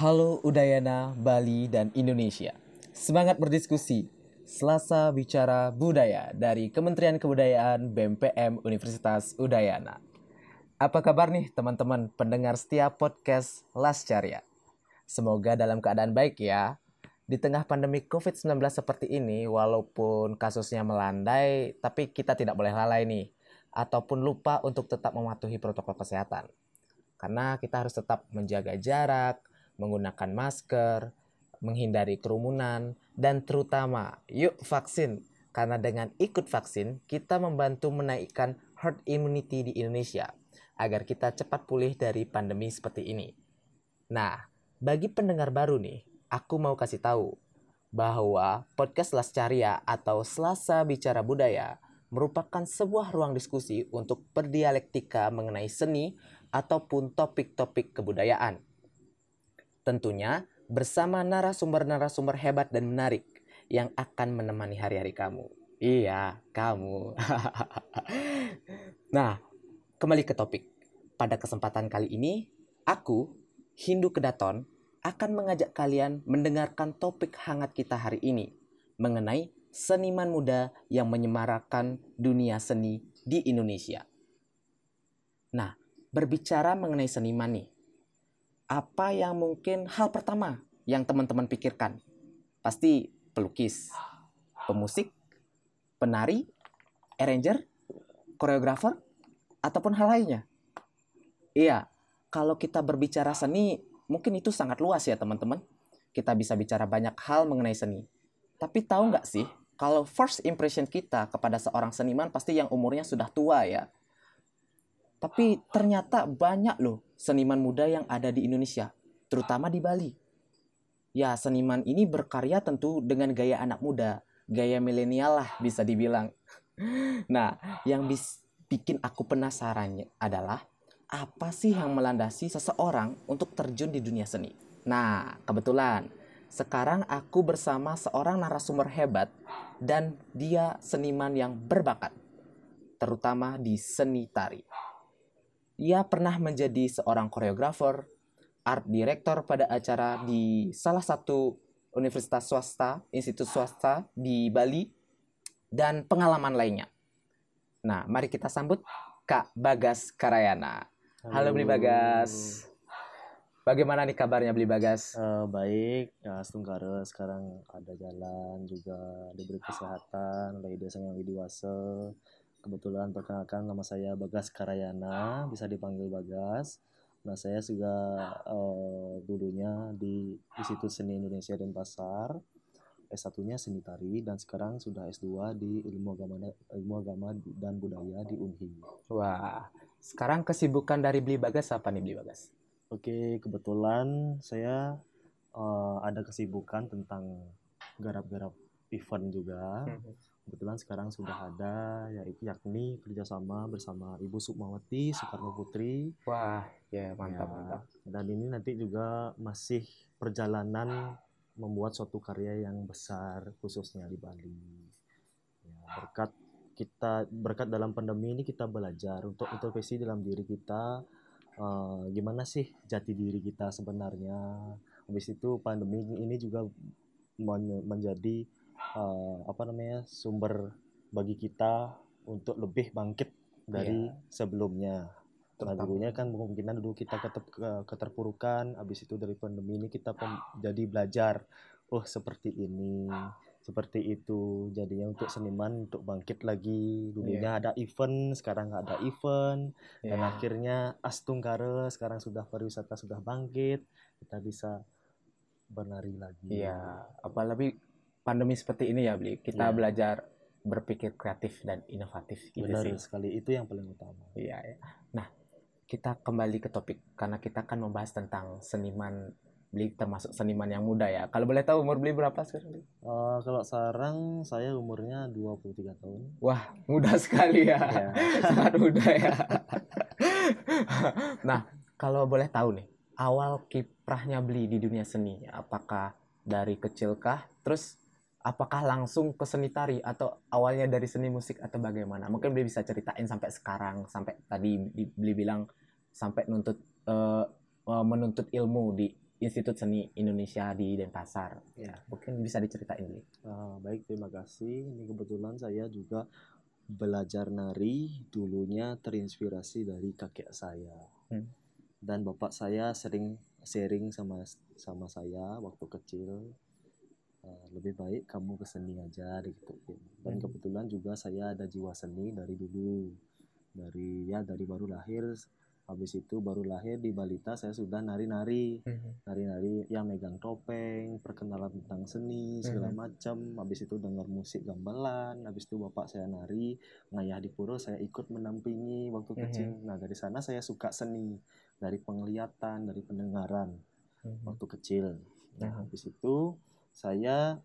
Halo Udayana, Bali, dan Indonesia. Semangat berdiskusi. Selasa Bicara Budaya dari Kementerian Kebudayaan BMPM Universitas Udayana. Apa kabar nih teman-teman pendengar setiap podcast Las Carya? Semoga dalam keadaan baik ya. Di tengah pandemi COVID-19 seperti ini, walaupun kasusnya melandai, tapi kita tidak boleh lalai nih. Ataupun lupa untuk tetap mematuhi protokol kesehatan. Karena kita harus tetap menjaga jarak, menggunakan masker, menghindari kerumunan, dan terutama yuk vaksin. Karena dengan ikut vaksin, kita membantu menaikkan herd immunity di Indonesia agar kita cepat pulih dari pandemi seperti ini. Nah, bagi pendengar baru nih, aku mau kasih tahu bahwa podcast Lascaria atau Selasa Bicara Budaya merupakan sebuah ruang diskusi untuk berdialektika mengenai seni ataupun topik-topik kebudayaan. Tentunya bersama narasumber-narasumber hebat dan menarik yang akan menemani hari-hari kamu. Iya, kamu. nah, kembali ke topik. Pada kesempatan kali ini, aku, Hindu Kedaton, akan mengajak kalian mendengarkan topik hangat kita hari ini mengenai seniman muda yang menyemarakan dunia seni di Indonesia. Nah, berbicara mengenai seniman nih, apa yang mungkin hal pertama yang teman-teman pikirkan? Pasti pelukis, pemusik, penari, arranger, koreografer, ataupun hal lainnya. Iya, kalau kita berbicara seni, mungkin itu sangat luas ya teman-teman. Kita bisa bicara banyak hal mengenai seni. Tapi tahu nggak sih, kalau first impression kita kepada seorang seniman pasti yang umurnya sudah tua ya. Tapi ternyata banyak loh seniman muda yang ada di Indonesia, terutama di Bali. Ya, seniman ini berkarya tentu dengan gaya anak muda, gaya milenial lah bisa dibilang. Nah, yang bis bikin aku penasarannya adalah apa sih yang melandasi seseorang untuk terjun di dunia seni? Nah, kebetulan sekarang aku bersama seorang narasumber hebat dan dia seniman yang berbakat, terutama di seni tari. Ia pernah menjadi seorang koreografer, art director pada acara di salah satu universitas swasta, institut swasta di Bali, dan pengalaman lainnya. Nah, mari kita sambut Kak Bagas Karayana. Halo, Beli Bagas. Bagaimana nih kabarnya Beli Bagas? Uh, baik, ya Setunggara sekarang ada jalan juga diberi kesehatan oleh desa yang dewasa. Kebetulan perkenalkan nama saya Bagas Karayana, bisa dipanggil Bagas. Nah saya juga uh, dulunya di Institut Seni Indonesia Denpasar, S1-nya seni tari dan sekarang sudah S2 di ilmu agama ilmu agama dan budaya di Unhi. Wah, sekarang kesibukan dari Beli Bagas apa nih Beli Bagas? Oke, kebetulan saya uh, ada kesibukan tentang garap-garap event juga. Kebetulan sekarang sudah ada yaitu yakni kerjasama bersama Ibu Sukmawati Soekarno Putri. Wah, ya mantap Ya, mantap. Dan ini nanti juga masih perjalanan membuat suatu karya yang besar khususnya di Bali. Ya, berkat kita berkat dalam pandemi ini kita belajar untuk introspeksi dalam diri kita eh, gimana sih jati diri kita sebenarnya. Habis itu pandemi ini juga men- menjadi eh, apa namanya sumber bagi kita untuk lebih bangkit dari sebelumnya. Nah, dulunya kan kemungkinan dulu kita ketep- ke- keterpurukan, habis itu dari pandemi ini kita pem- jadi belajar, oh seperti ini, seperti itu. Jadinya untuk seniman untuk bangkit lagi. Dulunya ada event, sekarang nggak ada event, dan Ya. akhirnya Astungkara sekarang sudah pariwisata sudah bangkit, kita bisa berlari lagi. Iya, apalagi pandemi seperti ini ya, Beli. Kita Iya. belajar berpikir kreatif dan inovatif gitu Benar sih. sekali, itu yang paling utama. Iya, ya. Nah, kita kembali ke topik karena kita kan membahas tentang seniman Beli termasuk seniman yang muda ya. Kalau boleh tahu umur Beli berapa sekarang? Bli? Eh, kalau sekarang saya umurnya 23 tahun. Wah, muda sekali ya. Ya. Sangat muda ya. nah, kalau boleh tahu nih, awal kiprahnya Beli di dunia seni, apakah dari kecilkah? Terus apakah langsung ke seni tari atau awalnya dari seni musik atau bagaimana? Mungkin Beli bisa ceritain sampai sekarang, sampai tadi di- Beli bilang sampai nuntut eh, menuntut ilmu di Institut Seni Indonesia di Denpasar. Ya. Mungkin bisa diceritain dulu. Ah, baik, terima kasih. Ini kebetulan saya juga belajar nari dulunya terinspirasi dari kakek saya. Hmm. Dan bapak saya sering sharing sama sama saya waktu kecil. "Eh, lebih baik kamu ke seni aja gitu. Dan Hmm. kebetulan juga saya ada jiwa seni dari dulu. Dari ya dari baru lahir habis itu baru lahir di balita saya sudah nari-nari nari-nari yang megang topeng, perkenalan tentang seni segala Mhm. macam. Habis itu dengar musik gamelan, habis itu bapak saya nari, ngayah di pura saya ikut mendampingi waktu kecil. Nah, dari sana saya suka seni, dari penglihatan, dari pendengaran waktu kecil. Nah, habis itu saya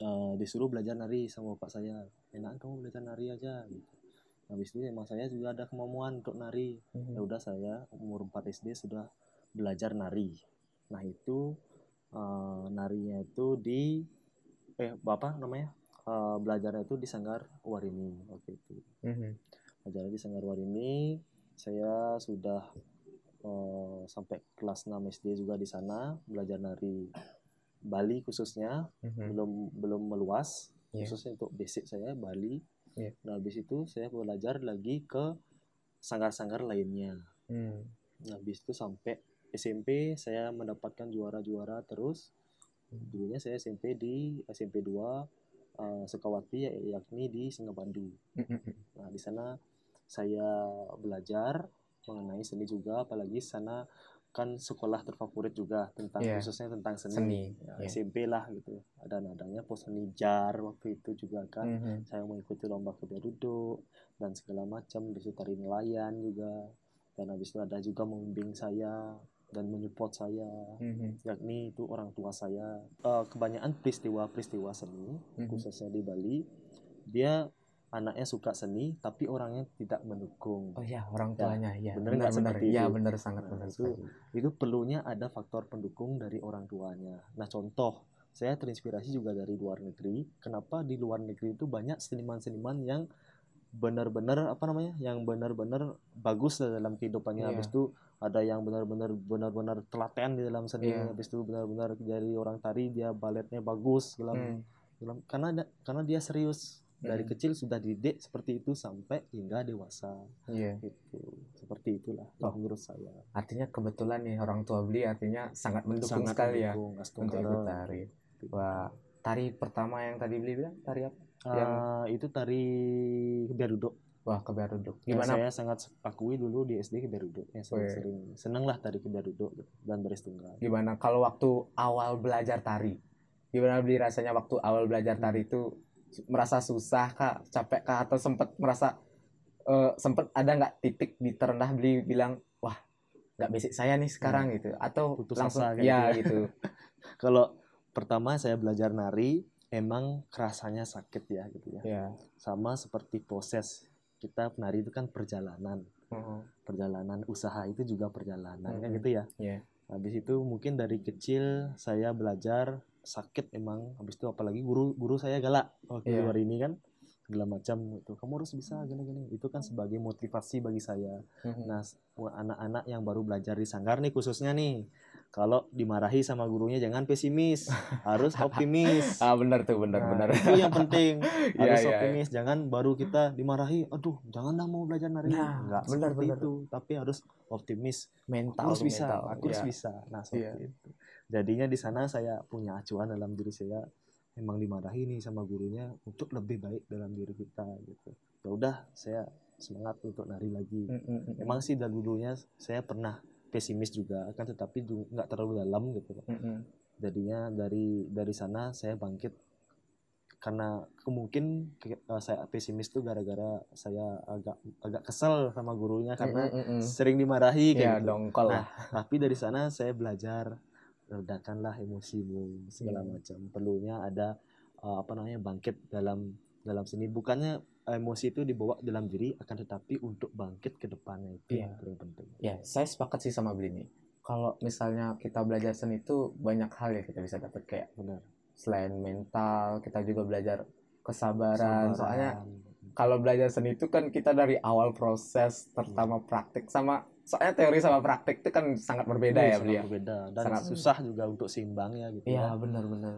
eh, disuruh belajar nari sama bapak saya. Enak kamu belajar nari aja gitu. Habis itu emang saya juga ada kemampuan untuk nari. Ya udah saya umur 4 SD sudah belajar nari. Nah itu eh, narinya itu di eh apa namanya Eh, belajarnya itu di Sanggar Waringin waktu itu. Belajarnya di Sanggar Waringin. Saya sudah eh, sampai kelas 6 SD juga di sana belajar nari Bali khususnya belum belum meluas Iya. khususnya untuk basic saya Bali Iya. nah habis itu saya belajar lagi ke sanggar-sanggar lainnya Nah, habis itu sampai SMP saya mendapatkan juara-juara terus. Dulunya saya SMP di SMP 2 eh, Sukawati ya- yakni di Singapandu. Nah, di sana saya belajar mengenai seni juga apalagi sana kan sekolah terfavorit juga tentang Iya. khususnya tentang seni. Seni, Ya, iya. SMP lah gitu. Ada nadanya pos seni jar waktu itu juga kan Mhm. saya mengikuti lomba kebiar duduk dan segala macam situ tari nelayan juga dan habis itu ada juga membimbing saya dan menyupport saya Mhm. yakni itu orang tua saya Eh, kebanyakan peristiwa-peristiwa seni Mhm. khususnya di Bali dia anaknya suka seni tapi orangnya tidak mendukung Oh ya, orang Ya, tuanya ya. bener nggak benar. seperti Iya, itu? benar sangat Nah, benar itu- sekali. itu perlunya ada faktor pendukung dari orang tuanya. Nah, contoh, saya terinspirasi juga dari luar negeri. Kenapa di luar negeri itu banyak seniman-seniman yang benar-benar apa namanya? Yang benar-benar bagus dalam kehidupannya. Iya. Habis itu ada yang benar-benar benar-benar telaten di dalam seni. Iya. Habis itu benar-benar dari orang tari dia baletnya bagus dalam, Hmm. dalam karena karena dia serius. Dari Hmm. kecil sudah didik seperti itu sampai hingga dewasa Iya. gitu. Seperti itulah Oh. menurut saya. Artinya kebetulan nih orang tua beli artinya sangat mendukung Sangat sekali ya mendukung Astung untuk ikut tari. Wah, tari pertama yang tadi beli bilang tari apa? Yang- Ah, itu tari kebiar duduk. Wah, kebiar duduk. Yang Gimana? saya sangat akui dulu di SD kebiar duduk. Yang sering, sering seneng lah tari kebiar duduk gitu. dan baris tunggal. Gimana kalau waktu awal belajar tari? Gimana beli rasanya waktu awal belajar tari itu merasa susah kak, capek kak, atau sempat merasa eh, sempat ada nggak titik di terendah beli bilang wah nggak basic saya nih sekarang gitu atau Putus langsung asa ya gitu gitu. Kalau pertama saya belajar nari, emang kerasanya sakit ya gitu ya. ya. Sama seperti proses kita nari itu kan perjalanan. Heeh. Perjalanan usaha itu juga perjalanan kan Mm-mm. gitu ya. Iya. Habis itu mungkin dari kecil saya belajar sakit emang. Habis itu apalagi guru guru saya galak waktu Iya. luar ini kan segala macam itu. Kamu harus bisa gini-gini. Itu kan sebagai motivasi bagi saya. Mhm. Nah, anak-anak yang baru belajar di sanggar nih khususnya nih. Kalau dimarahi sama gurunya jangan pesimis, harus optimis. Ah benar tuh benar Nah, benar. Itu yang penting. Iya, harus iya, iya. optimis. Jangan baru kita dimarahi, aduh, jangan dah mau belajar nari. Nah, Enggak benar, seperti benar. itu, tapi harus optimis. Aku mental harus bisa, mental. aku harus Iya. bisa. Nah, seperti itu. Jadinya di sana saya punya acuan dalam diri saya memang dimarahi nih sama gurunya untuk lebih baik dalam diri kita gitu. Ya udah, saya semangat untuk nari lagi. Mm, mm, mm, Emang sih dari dulunya saya pernah pesimis juga, kan tetapi nggak terlalu dalam gitu. mm, mm. Jadinya dari dari sana saya bangkit karena kemungkin ke- eh, saya pesimis tuh gara-gara saya agak agak kesel sama gurunya karena Mm, mm, mm. sering dimarahi kayak ya gitu. dongkol Nah. Tapi dari sana saya belajar redakanlah emosimu segala Hmm. macam. Perlunya ada eh, apa namanya bangkit dalam dalam seni. Bukannya emosi itu dibawa dalam diri, akan tetapi untuk bangkit ke depannya itu Iya. yang paling penting. Ya, saya sepakat sih sama beli nih. Kalau misalnya kita belajar seni itu banyak hal ya kita bisa dapat kayak Benar. selain mental, kita juga belajar kesabaran. Soalnya Sabaran. kalau belajar seni itu kan kita dari awal proses pertama praktik sama soalnya teori sama praktek itu kan sangat berbeda Iya, ya sangat beliau berbeda dan Sangat. susah juga untuk seimbangnya gitu ya. iya benar-benar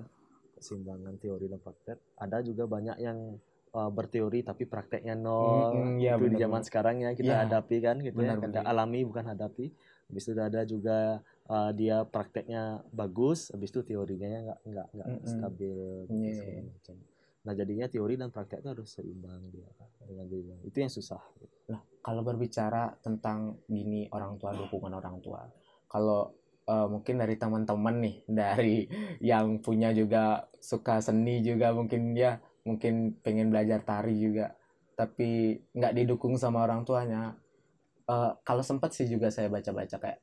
keseimbangan teori dan praktek. Ada juga banyak yang uh, berteori tapi prakteknya nol. Mm, mm, iya, itu di zaman benar. sekarang ya kita Iya. hadapi kan gitu Benar, ya. Kita alami bukan hadapi. Habis itu ada juga uh, dia prakteknya bagus, habis itu teorinya ya nggak nggak nggak Mm, mm. stabil gitu, Iya, segala iya. macam. Nah jadinya teori dan praktek itu harus seimbang dia dengan. Itu yang susah. Nah, kalau berbicara tentang gini orang tua dukungan orang tua, kalau eh, mungkin dari teman-teman nih, dari yang punya juga suka seni juga mungkin ya, mungkin pengen belajar tari juga, tapi nggak didukung sama orang tuanya. Eh, kalau sempat sih juga saya baca-baca kayak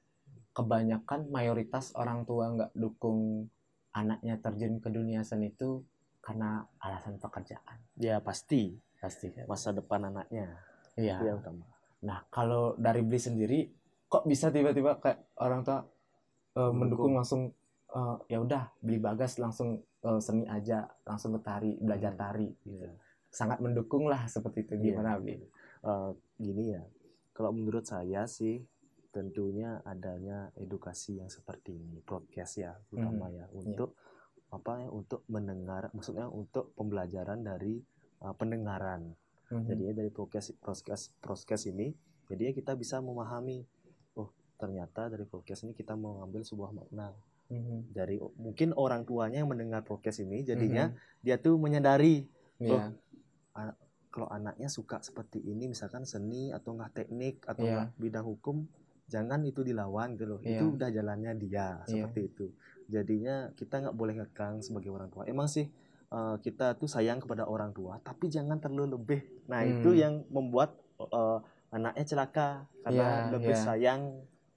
kebanyakan mayoritas orang tua nggak dukung anaknya terjun ke dunia seni itu karena alasan pekerjaan Ya pasti pasti kan. masa depan anaknya Iya. itu yang utama. Nah, kalau dari Bli sendiri, kok bisa tiba-tiba kayak orang tua eh, mendukung langsung eh, ya udah Bli Bagas langsung eh, seni aja, langsung ke tari, belajar Hmm. tari gitu. Iya. Sangat mendukung lah seperti itu. Iya. Gimana Bli? Eh, gini ya, kalau menurut saya sih tentunya adanya edukasi yang seperti ini, broadcast ya, terutama ya, untuk apa ya, untuk mendengar, maksudnya untuk pembelajaran dari uh, pendengaran. Mhm. Jadinya dari broadcast, broadcast, broadcast ini, jadinya kita bisa memahami, oh ternyata dari broadcast ini kita mau ngambil sebuah makna Mhm. dari mungkin orang tuanya yang mendengar broadcast ini, jadinya Mhm. dia tuh menyadari Iya. kalau anaknya suka seperti ini misalkan seni atau enggak teknik atau enggak bidang hukum jangan itu dilawan gitu loh Iya. itu udah jalannya dia Iya. seperti itu jadinya kita nggak boleh ngekang sebagai orang tua emang sih eh, kita tuh sayang kepada orang tua tapi jangan terlalu lebih nah Hmm. itu yang membuat eh, anaknya celaka karena Iya, lebih iya. sayang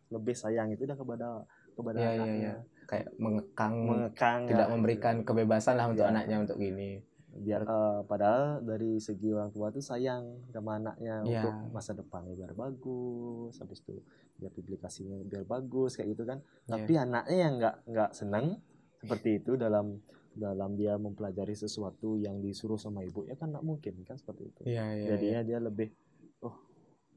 lebih sayang itu udah kepada kepada Iya, iya, anaknya iya. Kayak mengekang, mengekang tidak ya, memberikan kebebasan lah untuk Iya. anaknya untuk gini. Biar eh, padahal dari segi orang tua tuh sayang sama anaknya Iya. untuk masa depannya biar bagus habis itu biar publikasinya biar bagus kayak gitu kan Iya. tapi anaknya yang nggak nggak seneng seperti itu dalam dalam dia mempelajari sesuatu yang disuruh sama ibu ya kan nggak mungkin kan seperti itu Iya, iya. jadinya dia lebih oh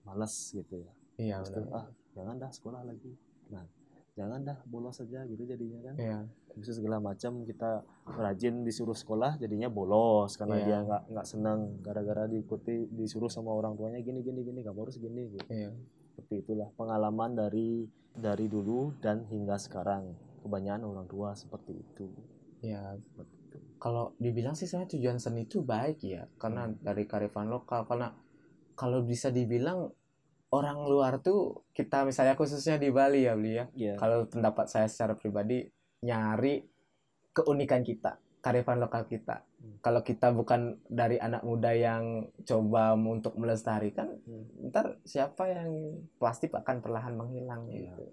malas gitu ya Iya, itu, benar. ah jangan dah sekolah lagi nah jangan dah bolos saja gitu jadinya kan Iya. bisa segala macam kita rajin disuruh sekolah jadinya bolos karena Iya. dia nggak nggak senang gara-gara diikuti disuruh sama orang tuanya gini gini gini kamu harus gini gitu. Iya. seperti itulah pengalaman dari dari dulu dan hingga sekarang kebanyakan orang tua seperti itu Iya. seperti itu. kalau dibilang sih saya tujuan seni itu baik ya karena Hmm. dari karifan lokal karena kalau bisa dibilang orang luar tuh kita misalnya khususnya di Bali ya Beli ya ya kalau pendapat saya secara pribadi nyari keunikan kita karifan lokal kita Hmm. kalau kita bukan dari anak muda yang coba untuk melestarikan Hmm. ntar siapa yang pasti akan perlahan menghilang Iya. gitu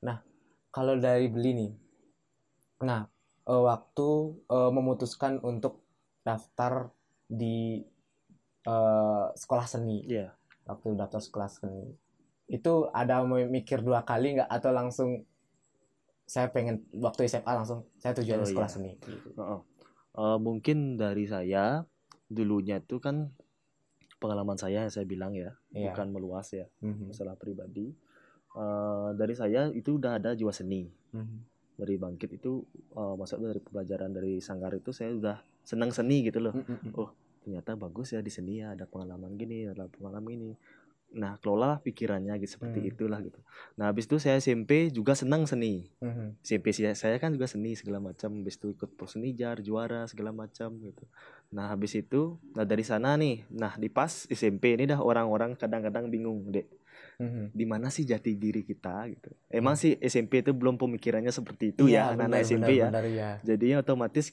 nah kalau dari beli nih nah eh, waktu eh, memutuskan untuk daftar di eh, sekolah seni Iya. Waktu daftar sekolah seni itu ada mau mikir dua kali nggak atau langsung saya pengen waktu SMA langsung saya tujuan Oh, sekolah iya. seni gitu. Heeh. Eh, mungkin dari saya dulunya itu kan pengalaman saya yang saya bilang ya Iya. bukan meluas ya Mhm. masalah pribadi Eh, dari saya itu udah ada jiwa seni Mhm. dari bangkit itu eh, maksudnya dari pembelajaran dari sanggar itu saya udah senang seni gitu loh Mhm. Ternyata bagus ya di seni ya ada pengalaman gini ada pengalaman ini nah kelola pikirannya gitu seperti Hmm. itulah gitu nah habis itu saya SMP juga senang seni Mhm. SMP saya, saya kan juga seni segala macam habis itu ikut prosenijar juara segala macam gitu nah habis itu nah dari sana nih nah di pas SMP ini dah orang-orang kadang-kadang bingung dek Mhm. di mana sih jati diri kita gitu. Emang sih SMP itu belum pemikirannya seperti itu ya Iya, anak-anak SMP benar, ya. benar, ya. Jadinya otomatis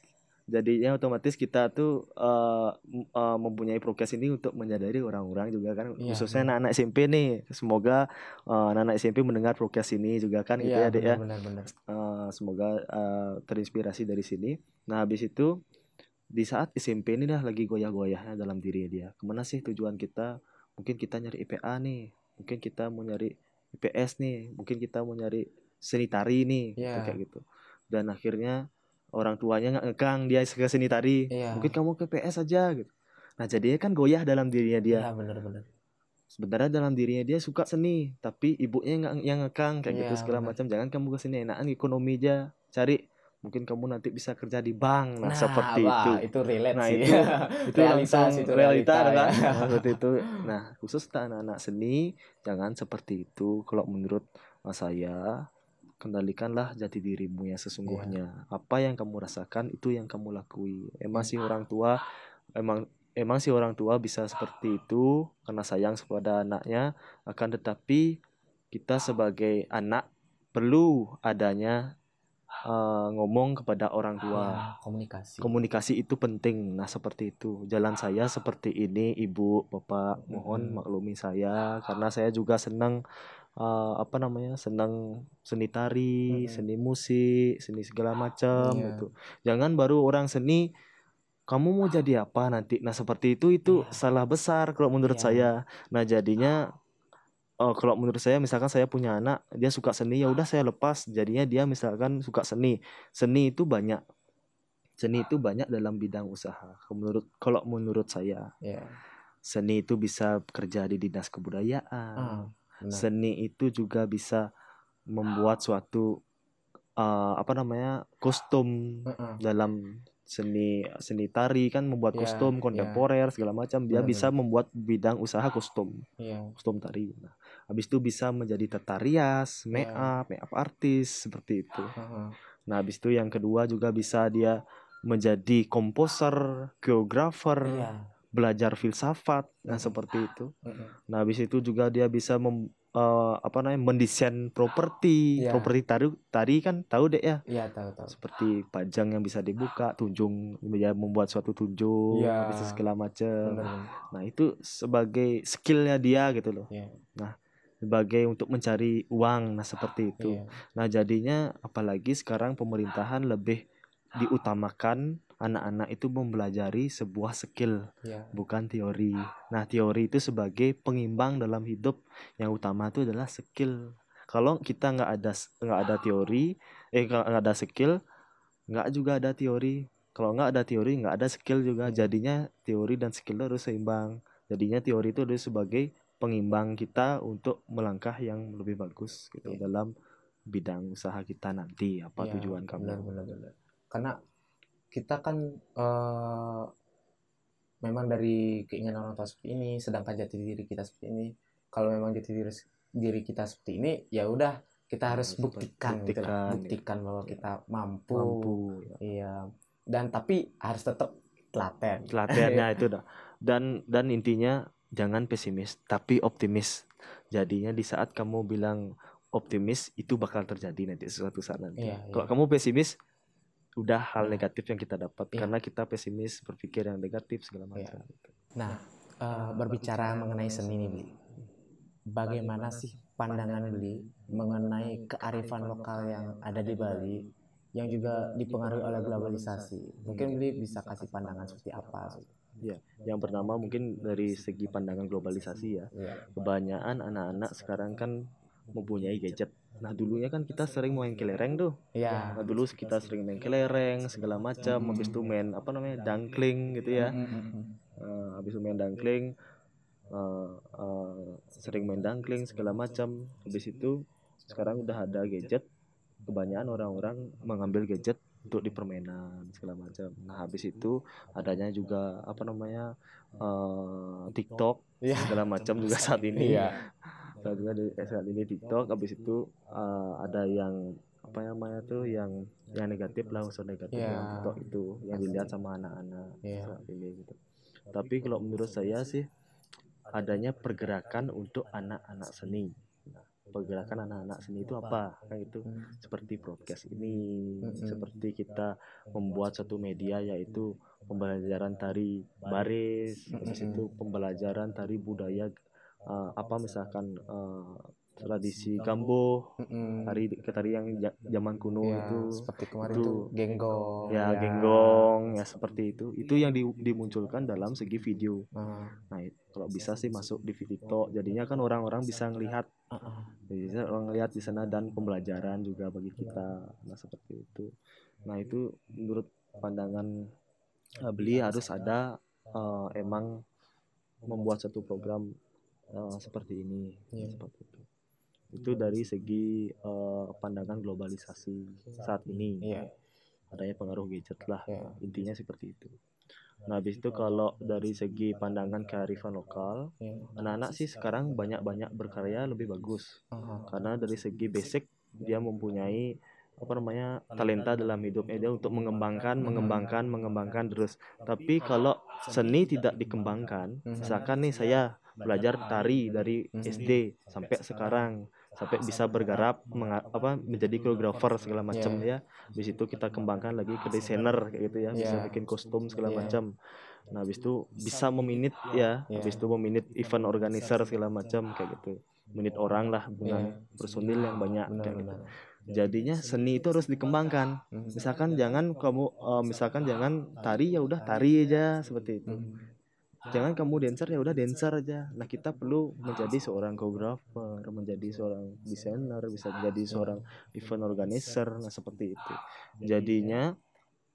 jadinya otomatis kita tuh eh, m- eh, mempunyai progres ini untuk menyadari orang-orang juga kan Iya, khususnya anak-anak SMP nih. Semoga eh, anak-anak SMP mendengar progres ini juga kan gitu Iya, ya, Dek ya. benar, benar. Eh, semoga eh, terinspirasi dari sini. Nah, habis itu di saat SMP ini dah lagi goyah-goyahnya dalam diri dia. Ke mana sih tujuan kita? Mungkin kita nyari IPA nih, mungkin kita mau nyari IPS nih, mungkin kita mau nyari seni tari nih, Iya. kayak gitu. Dan akhirnya orang tuanya nggak ngekang dia ke seni tari. Iya. Mungkin kamu ke PS aja gitu. Nah, jadinya kan goyah dalam dirinya dia Iya, benar, benar. sebenarnya dalam dirinya dia suka seni tapi ibunya yang yang ngekang kayak gitu Iya, segala macam jangan kamu ke sini enakan ekonomi aja cari mungkin kamu nanti bisa kerja di bank nah, seperti wah, itu itu relate Nah, sih. itu- itu langsung itu, realita, realita, kan ya. Nah, seperti itu nah khusus anak-anak seni jangan seperti itu kalau menurut saya kendalikanlah jati dirimu yang sesungguhnya. Apa yang kamu rasakan itu yang kamu lakui. Emang sih orang tua emang emang sih orang tua bisa seperti itu karena sayang kepada anaknya. Akan tetapi kita sebagai anak perlu adanya uh, ngomong kepada orang tua. Ya, komunikasi. komunikasi itu penting. Nah, seperti itu. Jalan saya seperti ini, Ibu, Bapak, mohon maklumi saya karena saya juga senang eh, apa namanya? senang seni tari, Mm-mm. seni musik, seni segala macam Iya. gitu. Jangan baru orang seni kamu mau jadi apa nanti? Nah, seperti itu itu Iya. salah besar kalau menurut Iya. saya. Nah, jadinya Oh, kalau menurut saya misalkan saya punya anak, dia suka seni ya udah saya lepas. Jadinya dia misalkan suka seni. Seni itu banyak. Seni itu banyak dalam bidang usaha. Menurut kalau menurut saya, Iya. seni itu bisa kerja di dinas kebudayaan. Ah, benar. Seni itu juga bisa membuat suatu eh, apa namanya? kostum Heeh. dalam seni seni tari kan membuat Iya, kostum iya. kontemporer segala macam. Dia Benar, bisa membuat bidang usaha kostum Iya. kostum tari. Nah, habis itu bisa menjadi tata rias, make Ya. up, make up artis seperti itu. Heeh. Nah, habis itu yang kedua juga bisa dia menjadi komposer, geografer, Iya. Belajar filsafat, nah Mm. seperti itu. Heeh. Nah, habis itu juga dia bisa mem, eh, apa namanya mendesain properti, Iya. properti tari, tari kan tahu deh ya, Iya, tahu tahu. seperti pajang yang bisa dibuka, tunjung, dia membuat suatu tunjung, habis itu segala macam. Nah, itu sebagai skillnya dia gitu loh. Iya. sebagai untuk mencari uang nah seperti itu Iya. nah jadinya apalagi sekarang pemerintahan lebih diutamakan anak-anak itu mempelajari sebuah skill Iya. bukan teori. Nah teori itu sebagai pengimbang dalam hidup. Yang utama itu adalah skill. Kalau kita nggak ada nggak ada teori eh nggak ada skill nggak juga ada teori. Kalau nggak ada teori nggak ada skill juga. Jadinya teori dan skill harus seimbang. Jadinya teori itu harus sebagai pengimbang kita untuk melangkah yang lebih bagus gitu Iya. dalam bidang usaha kita nanti. Apa Iya, tujuan kamu? benar, benar, benar. Karena kita kan eh, memang dari keinginan orang tua seperti ini, sedangkan jati diri kita seperti ini. Kalau memang jati diri diri kita seperti ini, ya udah kita harus Harus buktikan, gitu lah. buktikan, ya. buktikan bahwa Iya. kita mampu. mampu ya. Iya. Dan tapi harus tetap telaten. latihannya itu dah dan dan intinya jangan pesimis tapi optimis jadinya di saat kamu bilang optimis itu bakal terjadi nanti suatu saat nanti Iya, kalau iya. kamu pesimis udah hal Iya. negatif yang kita dapat Iya. karena kita pesimis berpikir yang negatif segala Iya. macam Nah, eh, berbicara mengenai seni nih, Bli. Bagaimana sih pandangan Bli mengenai kearifan lokal yang ada di Bali yang juga dipengaruhi oleh globalisasi? Mungkin Bli bisa kasih pandangan seperti apa? yang pertama mungkin dari segi pandangan globalisasi ya Iya. kebanyakan anak-anak sekarang kan mempunyai gadget nah dulunya kan kita sering main kelereng tuh Iya. nah dulu kita sering main kelereng segala macam habis itu main apa namanya dangkling gitu ya Mm, mm, mm. Eh, habis itu main dangkling eh, eh, sering main dangkling segala macam habis itu sekarang udah ada gadget kebanyakan orang-orang mengambil gadget untuk di permainan segala macam nah habis itu adanya juga apa namanya eh, TikTok Iya. segala macam juga saat ini Iya. Saat ini saat ini TikTok habis itu eh, ada yang apa namanya tuh yang yang negatif lah unsur negatif Iya. yang TikTok itu yang dilihat sama anak-anak Iya. saat ini gitu tapi kalau menurut saya sih adanya pergerakan untuk anak-anak seni Nah, pergerakan anak-anak seni itu apa kan itu Mm. seperti broadcast ini Mm-mm. seperti kita membuat satu media yaitu pembelajaran tari baris habis Mm-mm. itu pembelajaran tari budaya eh, apa misalkan eh, tradisi tari tari yang ja- zaman kuno Ya, itu. seperti kemarin itu. tuh genggong. ya genggong ya seperti itu. itu. Yang di- dimunculkan dalam segi video. Ah, nah it- kalau bisa sih masuk di TikTok. Jadinya kan orang-orang bisa ngelihat. Ah. bisa orang lihat di sana dan pembelajaran juga bagi kita. Nah seperti itu. Nah itu menurut pandangan eh, beli harus ada eh, emang membuat satu program uh, seperti ini Iya. seperti itu itu dari segi uh, pandangan globalisasi saat ini Iya. adanya pengaruh gadget lah Iya. intinya seperti itu nah habis itu kalau dari segi pandangan kearifan lokal Iya. anak-anak sih sekarang banyak-banyak berkarya lebih bagus Aha. karena dari segi basic dia mempunyai apa namanya talenta dalam hidupnya dia untuk mengembangkan mengembangkan mengembangkan terus tapi kalau seni tidak dikembangkan Mhm. misalkan nih saya belajar tari dari. SD sampai sekarang. sampai bisa bergarap apa menjadi koreografer segala macam ya. Di situ kita kembangkan lagi ke desainer kayak gitu ya. Bisa Iya. bikin kostum segala Iya. macam. Nah habis itu bisa meminit ya. Iya. habis itu meminit event organizer segala macam kayak gitu. Menit orang lah dengan Iya. personil yang banyak kayak gitu. jadinya seni itu harus dikembangkan. Mhm. misalkan jangan kamu eh, misalkan jangan tari. ya udah tari aja seperti itu. Mhm. Jangan kamu dancer ya udah dancer. aja. Nah kita perlu menjadi seorang koreografer menjadi seorang desainer bisa menjadi seorang event organizer. Nah seperti itu. Jadinya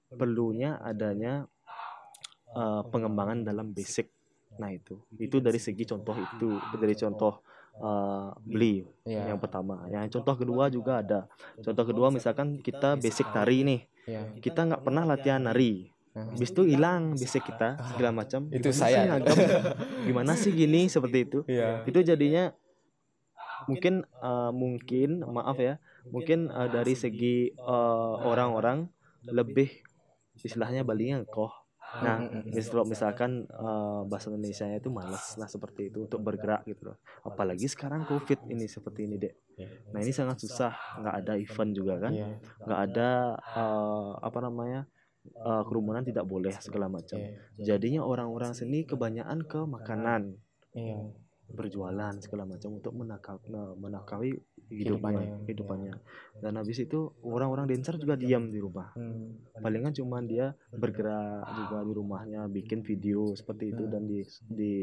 perlunya adanya eh, pengembangan dalam basic. Nah itu. itu dari segi contoh itu dari contoh eh, beli. Iya. yang pertama. Yang contoh kedua juga ada. contoh kedua misalkan kita basic tari nih. Iya. kita nggak pernah latihan nari Habis itu hilang basic kita segala macam. Itu Gimana saya. ngagam? Gimana sih gini seperti itu? Iya. Itu jadinya mungkin eh, mungkin maaf ya, mungkin eh, dari segi eh, orang-orang lebih istilahnya Balinya koh. Nah, mm, mm. misal misalkan eh, bahasa Indonesia itu malas lah seperti itu untuk bergerak gitu loh. Apalagi sekarang Covid ini seperti ini, Dek. Nah, ini sangat susah, nggak ada event juga kan? Iya. nggak ada eh, apa namanya eh, kerumunan tidak boleh segala macam. Iya. Jadinya orang-orang seni kebanyakan ke makanan, Iya. berjualan segala macam untuk menakau, menakaui Kehidupannya. hidupnya, hidupannya. Dan habis itu orang-orang dancer juga diam di rumah. Hmm. Palingan cuma dia bergerak juga di rumahnya, bikin video seperti itu dan di di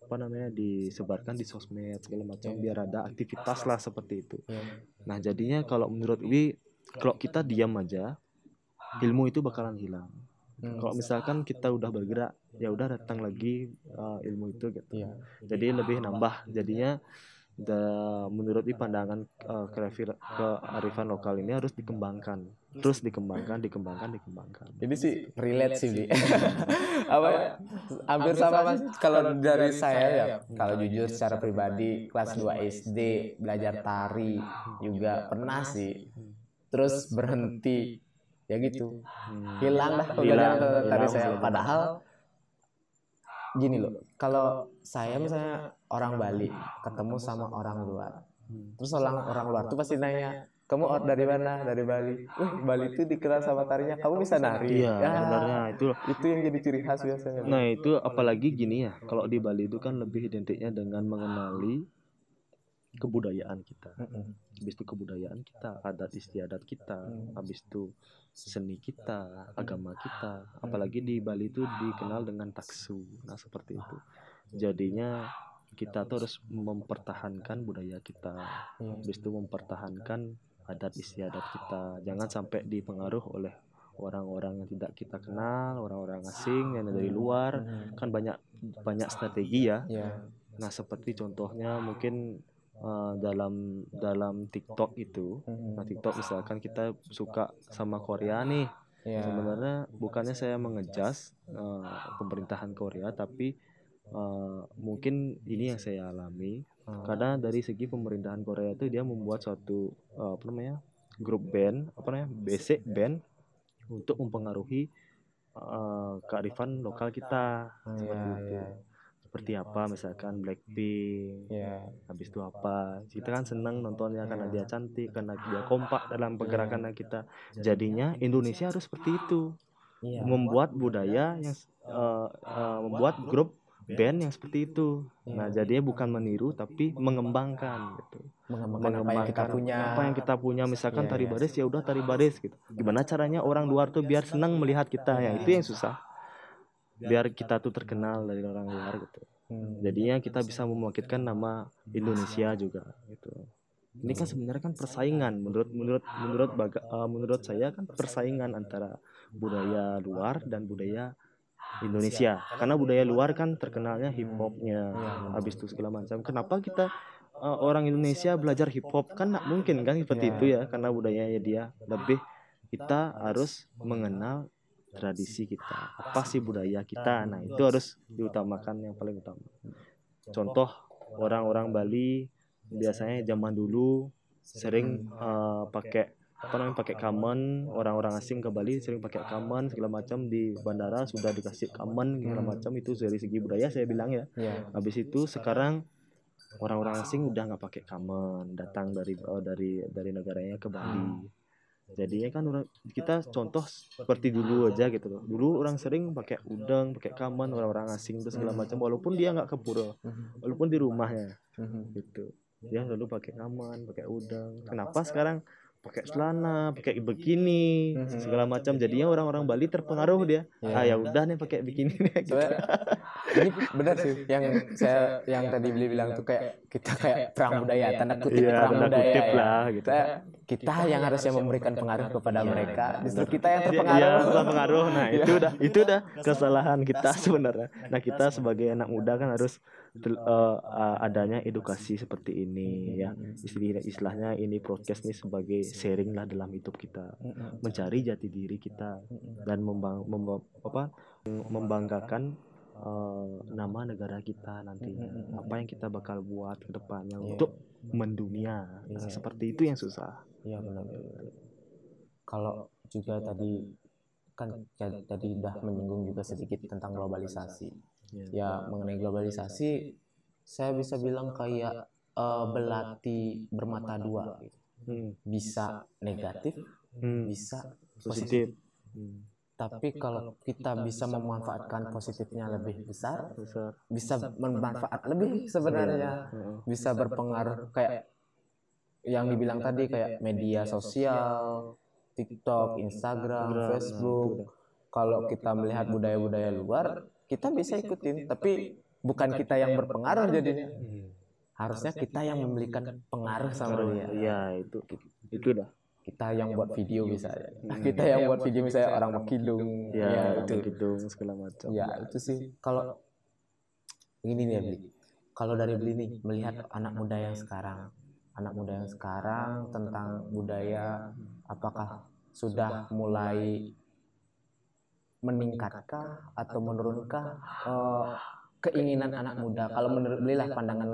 apa namanya disebarkan di sosmed segala macam Iya. biar ada aktivitas lah seperti itu. Iya. Nah, jadinya kalau menurut Wi, kalau kita diam aja, ilmu itu bakalan hilang. Hmm. Kalau misalkan kita udah bergerak, ya udah datang lagi uh, ilmu itu gitu. Iya. Jadi lebih nambah. Jadinya da- menurut Wi pandangan uh, kearifan kearifan lokal ini harus dikembangkan. Terus dikembangkan, dikembangkan, dikembangkan. Ini sih relate sih, Bi. Apa ya? Hampir sama sih kalau dari saya ya. Kalau jujur secara pribadi kelas 2 SD belajar tari juga pernah sih. Terus berhenti ya gitu. Hmm. Hilang dah pelajaran tari hilang, saya. Padahal gini loh, kalau saya misalnya orang Bali ketemu sama orang luar, Hmm. terus orang orang luar tuh pasti nanya, kamu or- dari mana? Dari Bali. Wih, Bali itu dikenal sama tarinya. Kamu bisa nari. Iya, Ya, sebenarnya itu itu yang jadi ciri khas biasanya. Nah itu apalagi gini ya, kalau di Bali itu kan lebih identiknya dengan mengenali kebudayaan kita. Mm-mm. Habis itu kebudayaan kita, adat istiadat kita, Hmm. habis itu seni kita, agama kita. Apalagi di Bali itu dikenal dengan taksu. Nah seperti itu. Jadinya kita tuh harus mempertahankan budaya kita. Iya. Habis itu mempertahankan adat istiadat kita. Jangan sampai dipengaruh oleh orang-orang yang tidak kita kenal, orang-orang asing yang dari luar. Mm. Kan banyak banyak strategi ya. Iya. Nah, seperti contohnya mungkin eh, dalam dalam TikTok itu. Mm. Nah, TikTok misalkan kita suka sama Korea nih. Iya. Sebenarnya bukannya saya mengejas eh, pemerintahan Korea, tapi eh, mungkin ini yang saya alami. Hmm. Karena dari segi pemerintahan Korea itu dia membuat suatu eh, apa namanya? grup band, apa namanya? basic band untuk mempengaruhi eh, kearifan lokal kita. Oh, Seperti iya, itu. iya. Seperti apa misalkan Blackpink, Iya. habis itu apa kita kan seneng nontonnya karena Iya. dia cantik karena dia kompak dalam pergerakan kita jadinya Indonesia harus seperti itu Iya. membuat budaya yang eh, eh, membuat grup band yang seperti itu nah Iya. jadinya bukan meniru tapi mengembangkan gitu Mengembangkan apa yang kita punya. apa yang kita punya misalkan Iya, tari iya. baris ya udah tari baris gitu gimana caranya orang luar tuh biar senang melihat kita ya Iya. itu yang susah biar kita tuh terkenal dari orang luar gitu. Hmm. jadinya kita bisa mewakilkan nama Indonesia juga gitu. Ini kan sebenarnya kan persaingan. menurut menurut menurut baga- eh, menurut saya kan persaingan antara budaya luar dan budaya Indonesia. Karena budaya luar kan terkenalnya hip hopnya Iya, habis itu segala macam. Kenapa kita uh, orang Indonesia belajar hip hop kan nggak mungkin kan seperti Iya. itu ya karena budayanya dia lebih kita harus mengenal tradisi kita. Apa sih budaya kita? nah itu harus diutamakan yang paling utama. Contoh orang-orang Bali biasanya zaman dulu sering uh, pakai apa namanya pakai kamen. orang-orang asing ke Bali sering pakai kamen segala macam. Di bandara sudah dikasih kamen segala macam. Itu dari segi budaya saya bilang ya. habis itu sekarang orang-orang asing udah nggak pakai kamen. datang dari eh, dari dari negaranya ke Bali jadinya kan orang kita contoh seperti dulu aja gitu loh dulu orang sering pakai udang pakai kamen orang-orang asing itu segala Hmm. macam walaupun dia nggak ke pura Mhm. walaupun di rumahnya Mhm. gitu dia selalu pakai kamen pakai udang kenapa sekarang pakai celana pakai bikini Mhm. segala macam jadinya orang-orang Bali terpengaruh dia Iya. ah ya udah nih pakai bikini gitu. Ini benar sih yang saya yang tadi beli bilang tuh kayak kita kayak perang budaya tanda kutip Iya, perang tanda budaya kutip ya. lah gitu Kita, kita yang harusnya memberikan pengaruh kepada Iya, mereka justru kita yang Iya, terpengaruh terpengaruh. Nah, Iya. itu udah itu udah kesalahan kita sebenarnya. Nah, kita sebagai anak muda kan harus tel- eh, eh, adanya edukasi seperti ini ya. Istilah istilahnya ini podcast nih sebagai sharing lah dalam hidup kita, mencari jati diri kita dan membang memba- apa membanggakan eh, nama negara kita nantinya. Mhm. Apa yang kita bakal buat ke depannya Iya. untuk mendunia. Nah, Iya. seperti itu yang susah. Iya benar. Kalau juga tadi kan ya, tadi udah menyinggung juga sedikit tentang globalisasi. Ya. Ya mengenai globalisasi, saya bisa bilang kayak eh, belati bermata dua. gitu. Hmm. Bisa negatif, Hmm. bisa Positif. Hmm. Tapi kalau kita bisa memanfaatkan positifnya lebih besar, Besar. bisa bermanfaat lebih sebenarnya, Heeh. bisa berpengaruh kayak yang dibilang tadi kayak media sosial, TikTok, Instagram, Instagram, Facebook. Kalau kita melihat budaya-budaya luar, kita bisa ikutin, tapi bukan kita yang berpengaruh jadinya. Harusnya kita yang memberikan pengaruh sama dia. Iya itu itu dah. Kita yang buat video bisa. Hmm. Kita yang buat video misalnya orang berkidung, Ya, ya, itu. gitu segala macam. Ya itu sih. kalau ini nih Bli. Kalau dari Bli nih melihat anak muda yang sekarang, anak muda yang sekarang tentang budaya, apakah sudah mulai meningkatkah atau menurunkah eh, keinginan anak muda? Kalau menurut Bli lah pandangan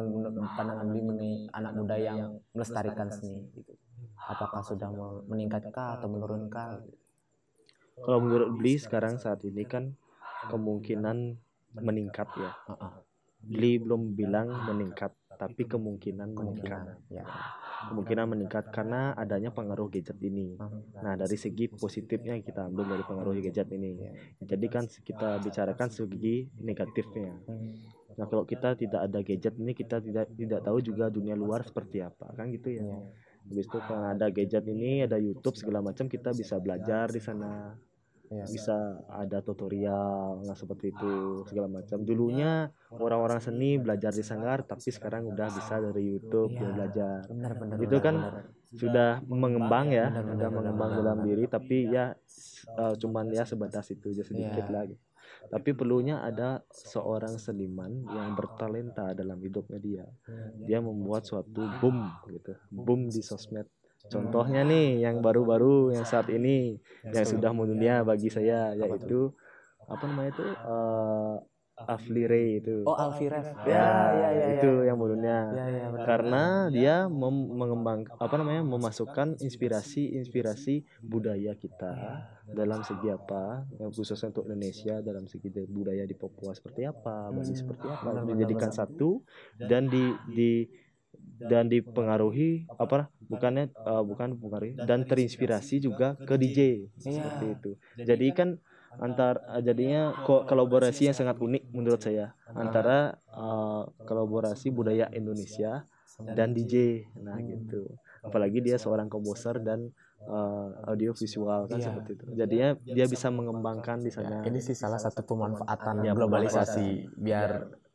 pandangan Bli mengenai anak muda yang melestarikan seni, gitu. apakah sudah meningkatkah atau menurunkah? gitu? Kalau menurut Bli sekarang saat ini kan kemungkinan meningkat ya. Heeh, Bli belum bilang meningkat, tapi kemungkinan meningkat. kemungkinan, ya. Kemungkinan meningkat karena adanya pengaruh gadget ini. Nah, dari segi positifnya kita ambil dari pengaruh gadget ini. Jadi kan kita bicarakan segi negatifnya. Hmm. Nah, kalau kita tidak ada gadget ini kita tidak tidak tahu juga dunia luar seperti apa, kan gitu ya. Iya. Habis itu kalau ada gadget ini, ada YouTube segala macam kita bisa belajar di sana. Iya. Bisa ada tutorial nggak seperti itu segala macam. Dulunya orang-orang seni belajar di sanggar, tapi sekarang udah bisa dari YouTube Iya. dia belajar. benar benar Itu kan benar. Sudah mengembang ya, Benar, benar, sudah benar, mengembang benar, dalam benar. diri, tapi ya eh, cuman ya sebatas itu aja sedikit Iya. lagi. Tapi perlunya ada seorang seniman yang bertalenta dalam hidupnya dia. Dia membuat suatu boom gitu, boom di sosmed. Contohnya nih yang baru-baru yang saat ini yang sudah mendunia bagi saya yaitu apa namanya itu eh Afli Ray itu. oh Alfiref ya, ya ya itu yang mendunia. ya ya benar. Karena dia mem- mengembang apa namanya memasukkan inspirasi-inspirasi budaya kita dalam segi apa yang khususnya untuk Indonesia dalam segi budaya di Papua seperti apa, Bali Hmm, seperti apa benar, benar, dijadikan benar. satu dan di di dan dipengaruhi apa bukannya eh, bukan pengaruhi dan terinspirasi juga ke DJ seperti Iya. itu. Jadi kan antar eh, jadinya ko- kolaborasi yang sangat unik menurut saya. Antara eh, kolaborasi budaya Indonesia dan DJ nah Hmm. gitu. Apalagi dia seorang komposer dan eh, audio visual kan Iya. seperti itu. Jadinya dia bisa mengembangkan di Ya, sana. Ini sih salah satu pemanfaatan Ya, globalisasi biar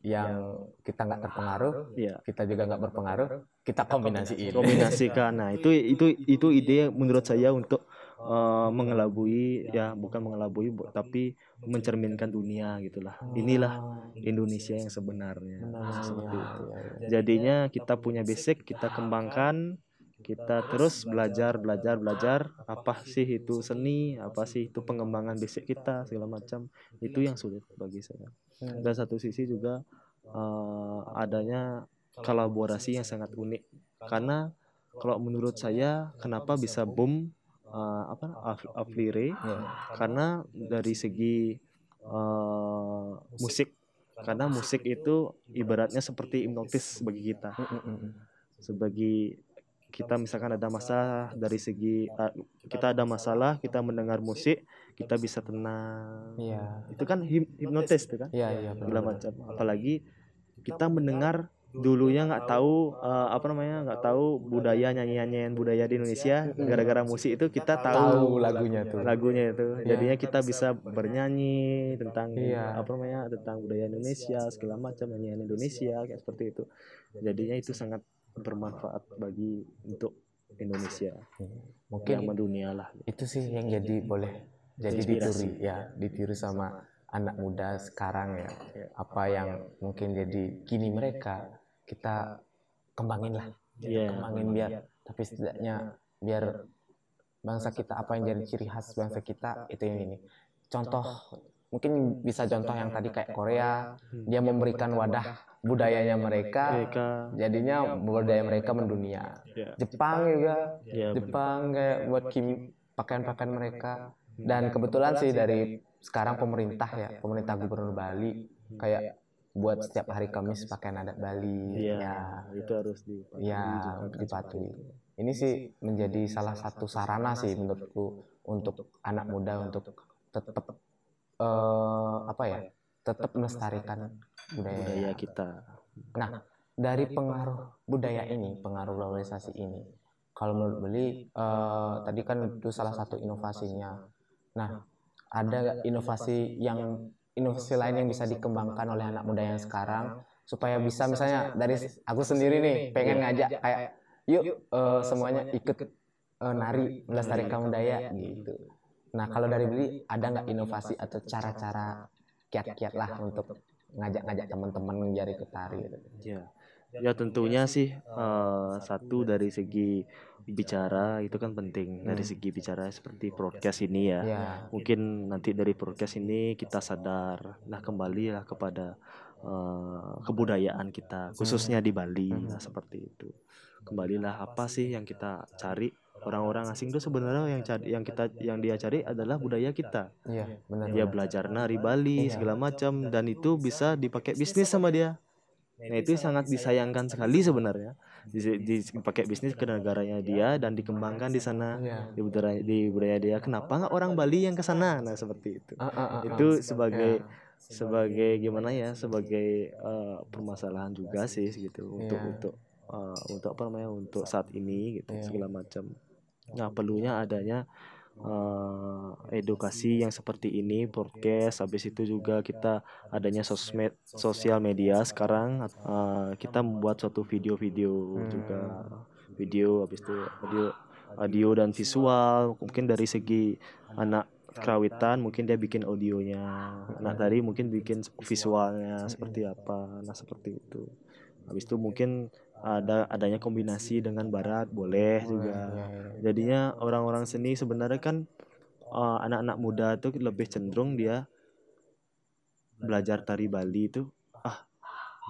yang kita nggak terpengaruh Iya. kita juga nggak berpengaruh kita kombinasiin. kombinasikan. Nah itu itu itu ide menurut saya untuk uh, mengelabui ya bukan mengelabui bu- tapi mencerminkan dunia gitulah. Inilah Indonesia yang sebenarnya. Seperti itu. jadinya kita punya basic kita kembangkan kita terus belajar belajar belajar apa sih itu seni apa sih itu pengembangan basic kita segala macam. itu yang sulit bagi saya dan satu sisi juga uh, adanya kolaborasi yang sangat unik. Karena kalau menurut saya kenapa bisa boom uh, apa Af- Aflire Ya. karena dari segi uh, musik. Karena musik itu ibaratnya seperti hipnotis bagi kita. Mm, mm, mm, mm. sebagai kita misalkan ada masalah dari segi uh, kita ada masalah kita mendengar musik kita bisa tenang Iya. itu kan hip- hipnotis itu kan Iya, iya. segala benar. macam apalagi kita mendengar dulunya nggak tahu uh, apa namanya nggak tahu budaya nyanyian budaya di Indonesia gara-gara musik itu kita Tahu tahu lagunya tuh. lagunya itu Iya. jadinya kita bisa bernyanyi tentang Iya. apa namanya tentang budaya Indonesia segala macam nyanyian Indonesia kayak seperti itu jadinya itu sangat bermanfaat bagi untuk Indonesia Mungkin yang mendunia lah itu sih yang jadi boleh jadi ditiru ya ditiru sama anak muda sekarang ya. Ya. apa yang mungkin jadi kini mereka kita kembangin lah. Iya. kembangin biar tapi setidaknya biar bangsa kita apa yang jadi ciri khas bangsa kita itu yang ini. Contoh mungkin bisa contoh yang tadi kayak Korea. Dia memberikan wadah budayanya mereka. mereka. Jadinya budaya mereka mendunia. ya, Jepang juga. Ya. Jepang kayak buat kim pakaian-pakaian mereka dan kebetulan sih dari sekarang pemerintah ya pemerintah gubernur Bali. Kayak buat setiap hari Kamis pakaian adat Bali. Iya, ya itu harus dipatuhi ya dipatuhi. ini sih menjadi salah satu sarana sih menurutku untuk anak muda untuk tetap eh, apa ya tetap melestarikan budaya budaya kita. Nah, dari pengaruh budaya ini, pengaruh globalisasi ini, kalau menurut Beli, eh, tadi kan itu salah satu inovasinya. Nah, ada nggak inovasi yang inovasi lain yang bisa dikembangkan oleh anak muda yang sekarang supaya bisa misalnya dari aku sendiri nih pengen ngajak kayak yuk eh, semuanya ikut eh, nari melestarikan budaya gitu. Nah, kalau dari Beli ada nggak inovasi atau cara-cara kiat-kiat lah untuk ngajak-ngajak teman-teman biar ikut tari gitu. ya ya tentunya sih. eh, satu dari segi bicara itu kan penting dari Hmm. segi bicara seperti broadcast ini. ya. Ya, mungkin nanti dari podcast ini kita sadar. Lah kembali lah kepada eh, kebudayaan kita khususnya di Bali. Hmm. lah seperti itu. Kembalilah apa sih yang kita cari? orang-orang asing itu sebenarnya yang cari yang kita yang dia cari adalah budaya kita. Iya benar. dia benar. belajar nari Bali Iya. segala macam dan itu bisa dipakai bisnis sama dia nah itu sangat disayangkan sekali sebenarnya. Di- dipakai bisnis ke negaranya dia dan dikembangkan di sana Iya. di budaya di budaya dia. Kenapa nggak orang Bali yang ke sana? Nah seperti itu. Ah, ah, ah, itu sebagai Ya. sebagai gimana ya? sebagai eh, permasalahan juga sih gitu. Untuk Iya. untuk eh, untuk apa namanya? Untuk saat ini gitu. Iya. segala macam. Nah perlunya adanya eh, edukasi yang seperti ini podcast habis itu juga kita adanya sosmed sosial media sekarang. eh, kita membuat suatu video-video Hmm. juga. video habis itu audio audio dan visual mungkin dari segi anak kerawitan mungkin dia bikin audionya. Anak tadi mungkin bikin visualnya seperti apa. Nah seperti itu. Habis itu mungkin ada adanya kombinasi dengan barat boleh juga Iya, iya. jadinya orang-orang seni sebenarnya kan uh, anak-anak muda tuh lebih cenderung dia belajar tari Bali itu ah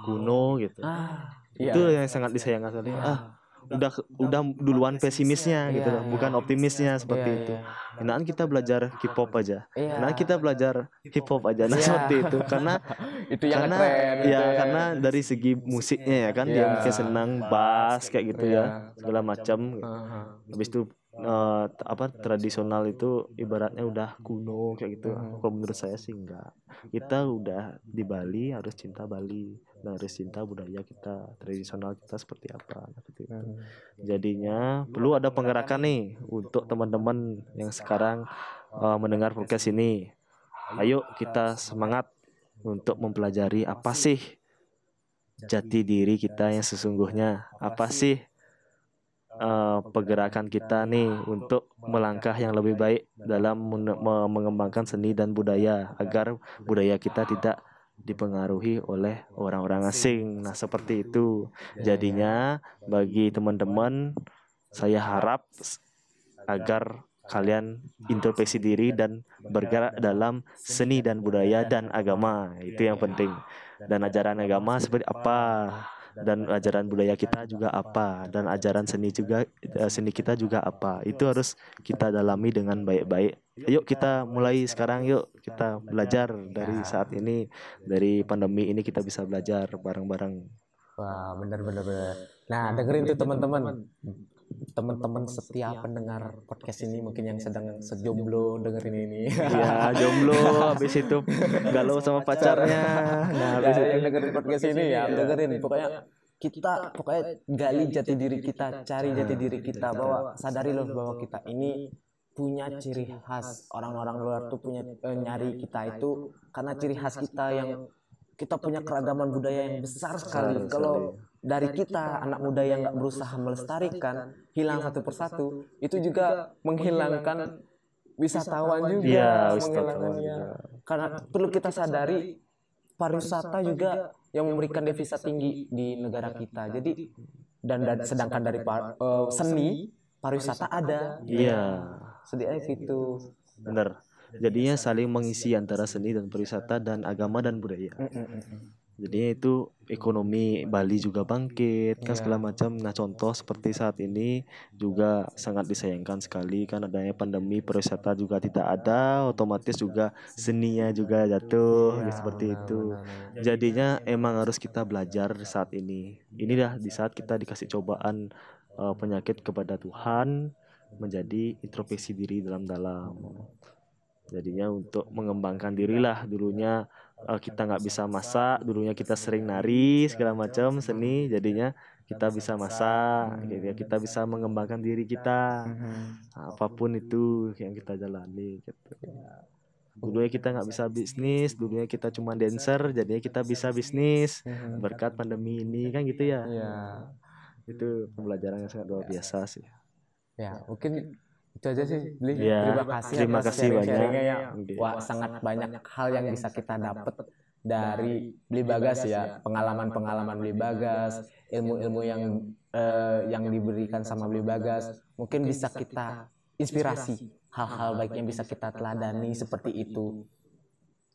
kuno gitu Ah, iya. itu yang sangat disayangkan sekali Iya. ah udah udah duluan pesimisnya gitu Iya, loh iya. bukan optimisnya seperti Iya, itu iya. Nah, kita belajar K-pop aja. Iya. Nah, kita belajar hip hop aja. Nah, Iya. seperti itu. Karena itu yang karena keren ya karena dari segi musiknya ya kan dia Iya. mungkin senang bass kayak gitu Iya. ya. Segala macam. Habis itu eh, apa tradisional itu ibaratnya udah kuno kayak gitu. Hmm. Kalau menurut saya sih enggak. Kita udah di Bali harus cinta Bali harus cinta budaya kita, tradisional kita seperti apa seperti itu. Hmm. Jadinya perlu ada penggerakan nih untuk teman-teman yang sekarang uh, mendengar podcast ini. Ayo kita semangat untuk mempelajari apa sih jati diri kita yang sesungguhnya. Apa sih uh, pergerakan kita nih untuk melangkah yang lebih baik dalam mengembangkan seni dan budaya agar budaya kita tidak dipengaruhi oleh orang-orang asing. Nah, seperti itu. Jadinya bagi teman-teman saya harap agar kalian introspeksi diri dan bergerak dalam seni dan budaya dan agama. Itu yang penting. Dan ajaran agama seperti apa? dan ajaran budaya kita juga apa dan ajaran seni juga eh, seni kita juga apa itu harus kita dalami dengan baik-baik yuk kita mulai sekarang. yuk kita belajar dari saat ini dari pandemi ini kita bisa belajar bareng-bareng. Wah benar benar benar nah dengerin tuh teman-teman. teman-teman. Setiap pendengar podcast ini mungkin yang sedang sejomblo dengerin ini. Ya, jomblo habis itu galau sama pacarnya. Nah, habis itu yang dengerin podcast ini ya, dengerin. Pokoknya kita pokoknya gali jati diri kita, cari jati diri kita bahwa sadari loh bahwa kita ini punya ciri khas orang-orang luar tuh punya eh, nyari kita itu karena ciri khas kita yang kita punya keragaman budaya yang besar sekali. Kalau dari kita anak muda yang nggak berusaha melestarikan hilang satu persatu itu juga menghilangkan wisatawan juga ya, menghilangkannya. karena perlu kita sadari pariwisata juga yang memberikan devisa tinggi di negara kita. jadi dan, dan sedangkan dari par, uh, seni pariwisata ada. Iya sedih gitu. benar. Jadinya saling mengisi antara seni dan pariwisata dan agama dan budaya. Mm -mm jadi itu ekonomi Bali juga bangkit kan yeah. segala macam. Nah contoh seperti saat ini juga sangat disayangkan sekali kan adanya pandemi pariwisata juga tidak ada otomatis juga seninya juga jatuh yeah, seperti benar, itu. benar. jadinya emang harus kita belajar saat ini. Inilah di saat kita dikasih cobaan uh, penyakit kepada Tuhan menjadi introspeksi diri dalam-dalam jadinya untuk mengembangkan dirilah dulunya uh, kita nggak bisa masak dulunya kita sering nari segala macam seni jadinya kita bisa masak gitu ya. Kita bisa mengembangkan diri kita. Nah, apa pun itu yang kita jalani gitu dulunya kita nggak bisa bisnis dulunya kita cuma dancer jadinya kita bisa bisnis. Berkat pandemi ini kan gitu ya, ya. itu pembelajaran yang sangat luar biasa sih ya mungkin itu aja sih beli ya, terima kasih terima kasih banyak ya. wah sangat banyak hal yang bisa kita dapat dari beli bagas ya pengalaman pengalaman beli bagas ilmu ilmu yang uh, yang diberikan sama beli bagas. Mungkin bisa kita inspirasi hal-hal baik yang bisa kita teladani seperti itu.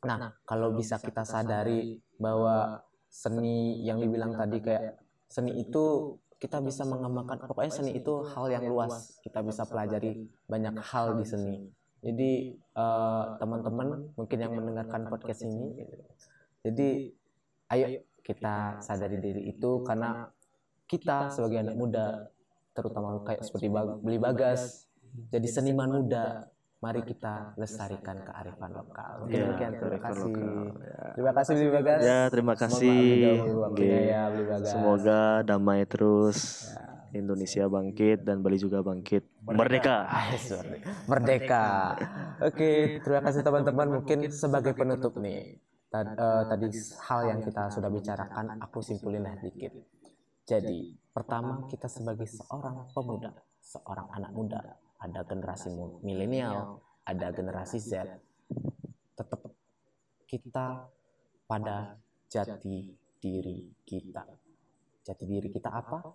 nah kalau bisa kita sadari bahwa seni yang dibilang tadi kayak seni itu kita bisa mengembangkan pokoknya seni itu hal yang luas. kita bisa pelajari banyak hal di seni. jadi uh, teman-teman mungkin yang mendengarkan podcast ini jadi ayo kita sadari diri itu karena kita sebagai anak muda terutama kayak seperti beli bagas jadi seniman muda mari kita lestarikan kearifan lokal. Mungkin ya, demikian. Terima kasih. Lokal, ya. Terima kasih Bli Bagas. Ya, terima kasih. Semoga, ya, Semoga damai terus. Ya. Indonesia bangkit dan Bali juga bangkit. Merdeka. Merdeka. Merdeka. Oke, terima kasih teman-teman. Mungkin sebagai penutup nih. Tad, uh, tadi hal yang kita sudah bicarakan, aku simpulin lah dikit. Jadi, pertama kita sebagai seorang pemuda, seorang anak muda, ada generasi milenial, ada generasi Z, tetap kita pada jati diri kita. Jati diri kita apa?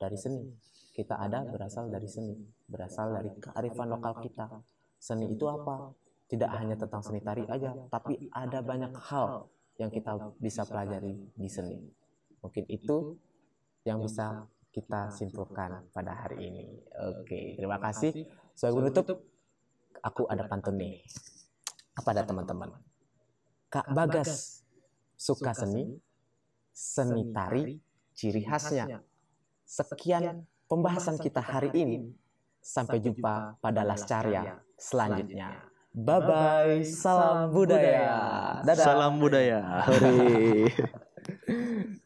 Dari seni. Kita ada berasal dari seni, berasal dari kearifan lokal kita. Seni itu apa? Tidak hanya tentang seni tari aja, tapi ada banyak hal yang kita bisa pelajari di seni. Mungkin itu yang bisa kita simpulkan pada hari ini. Oke, terima kasih. Sebagai penutup, aku ada pantun nih. Apa ada teman-teman? Kak Bagas suka seni, seni tari, ciri khasnya. Sekian pembahasan kita hari ini. Sampai jumpa pada Lascarya selanjutnya. Bye bye, salam budaya. Dadah. Salam budaya.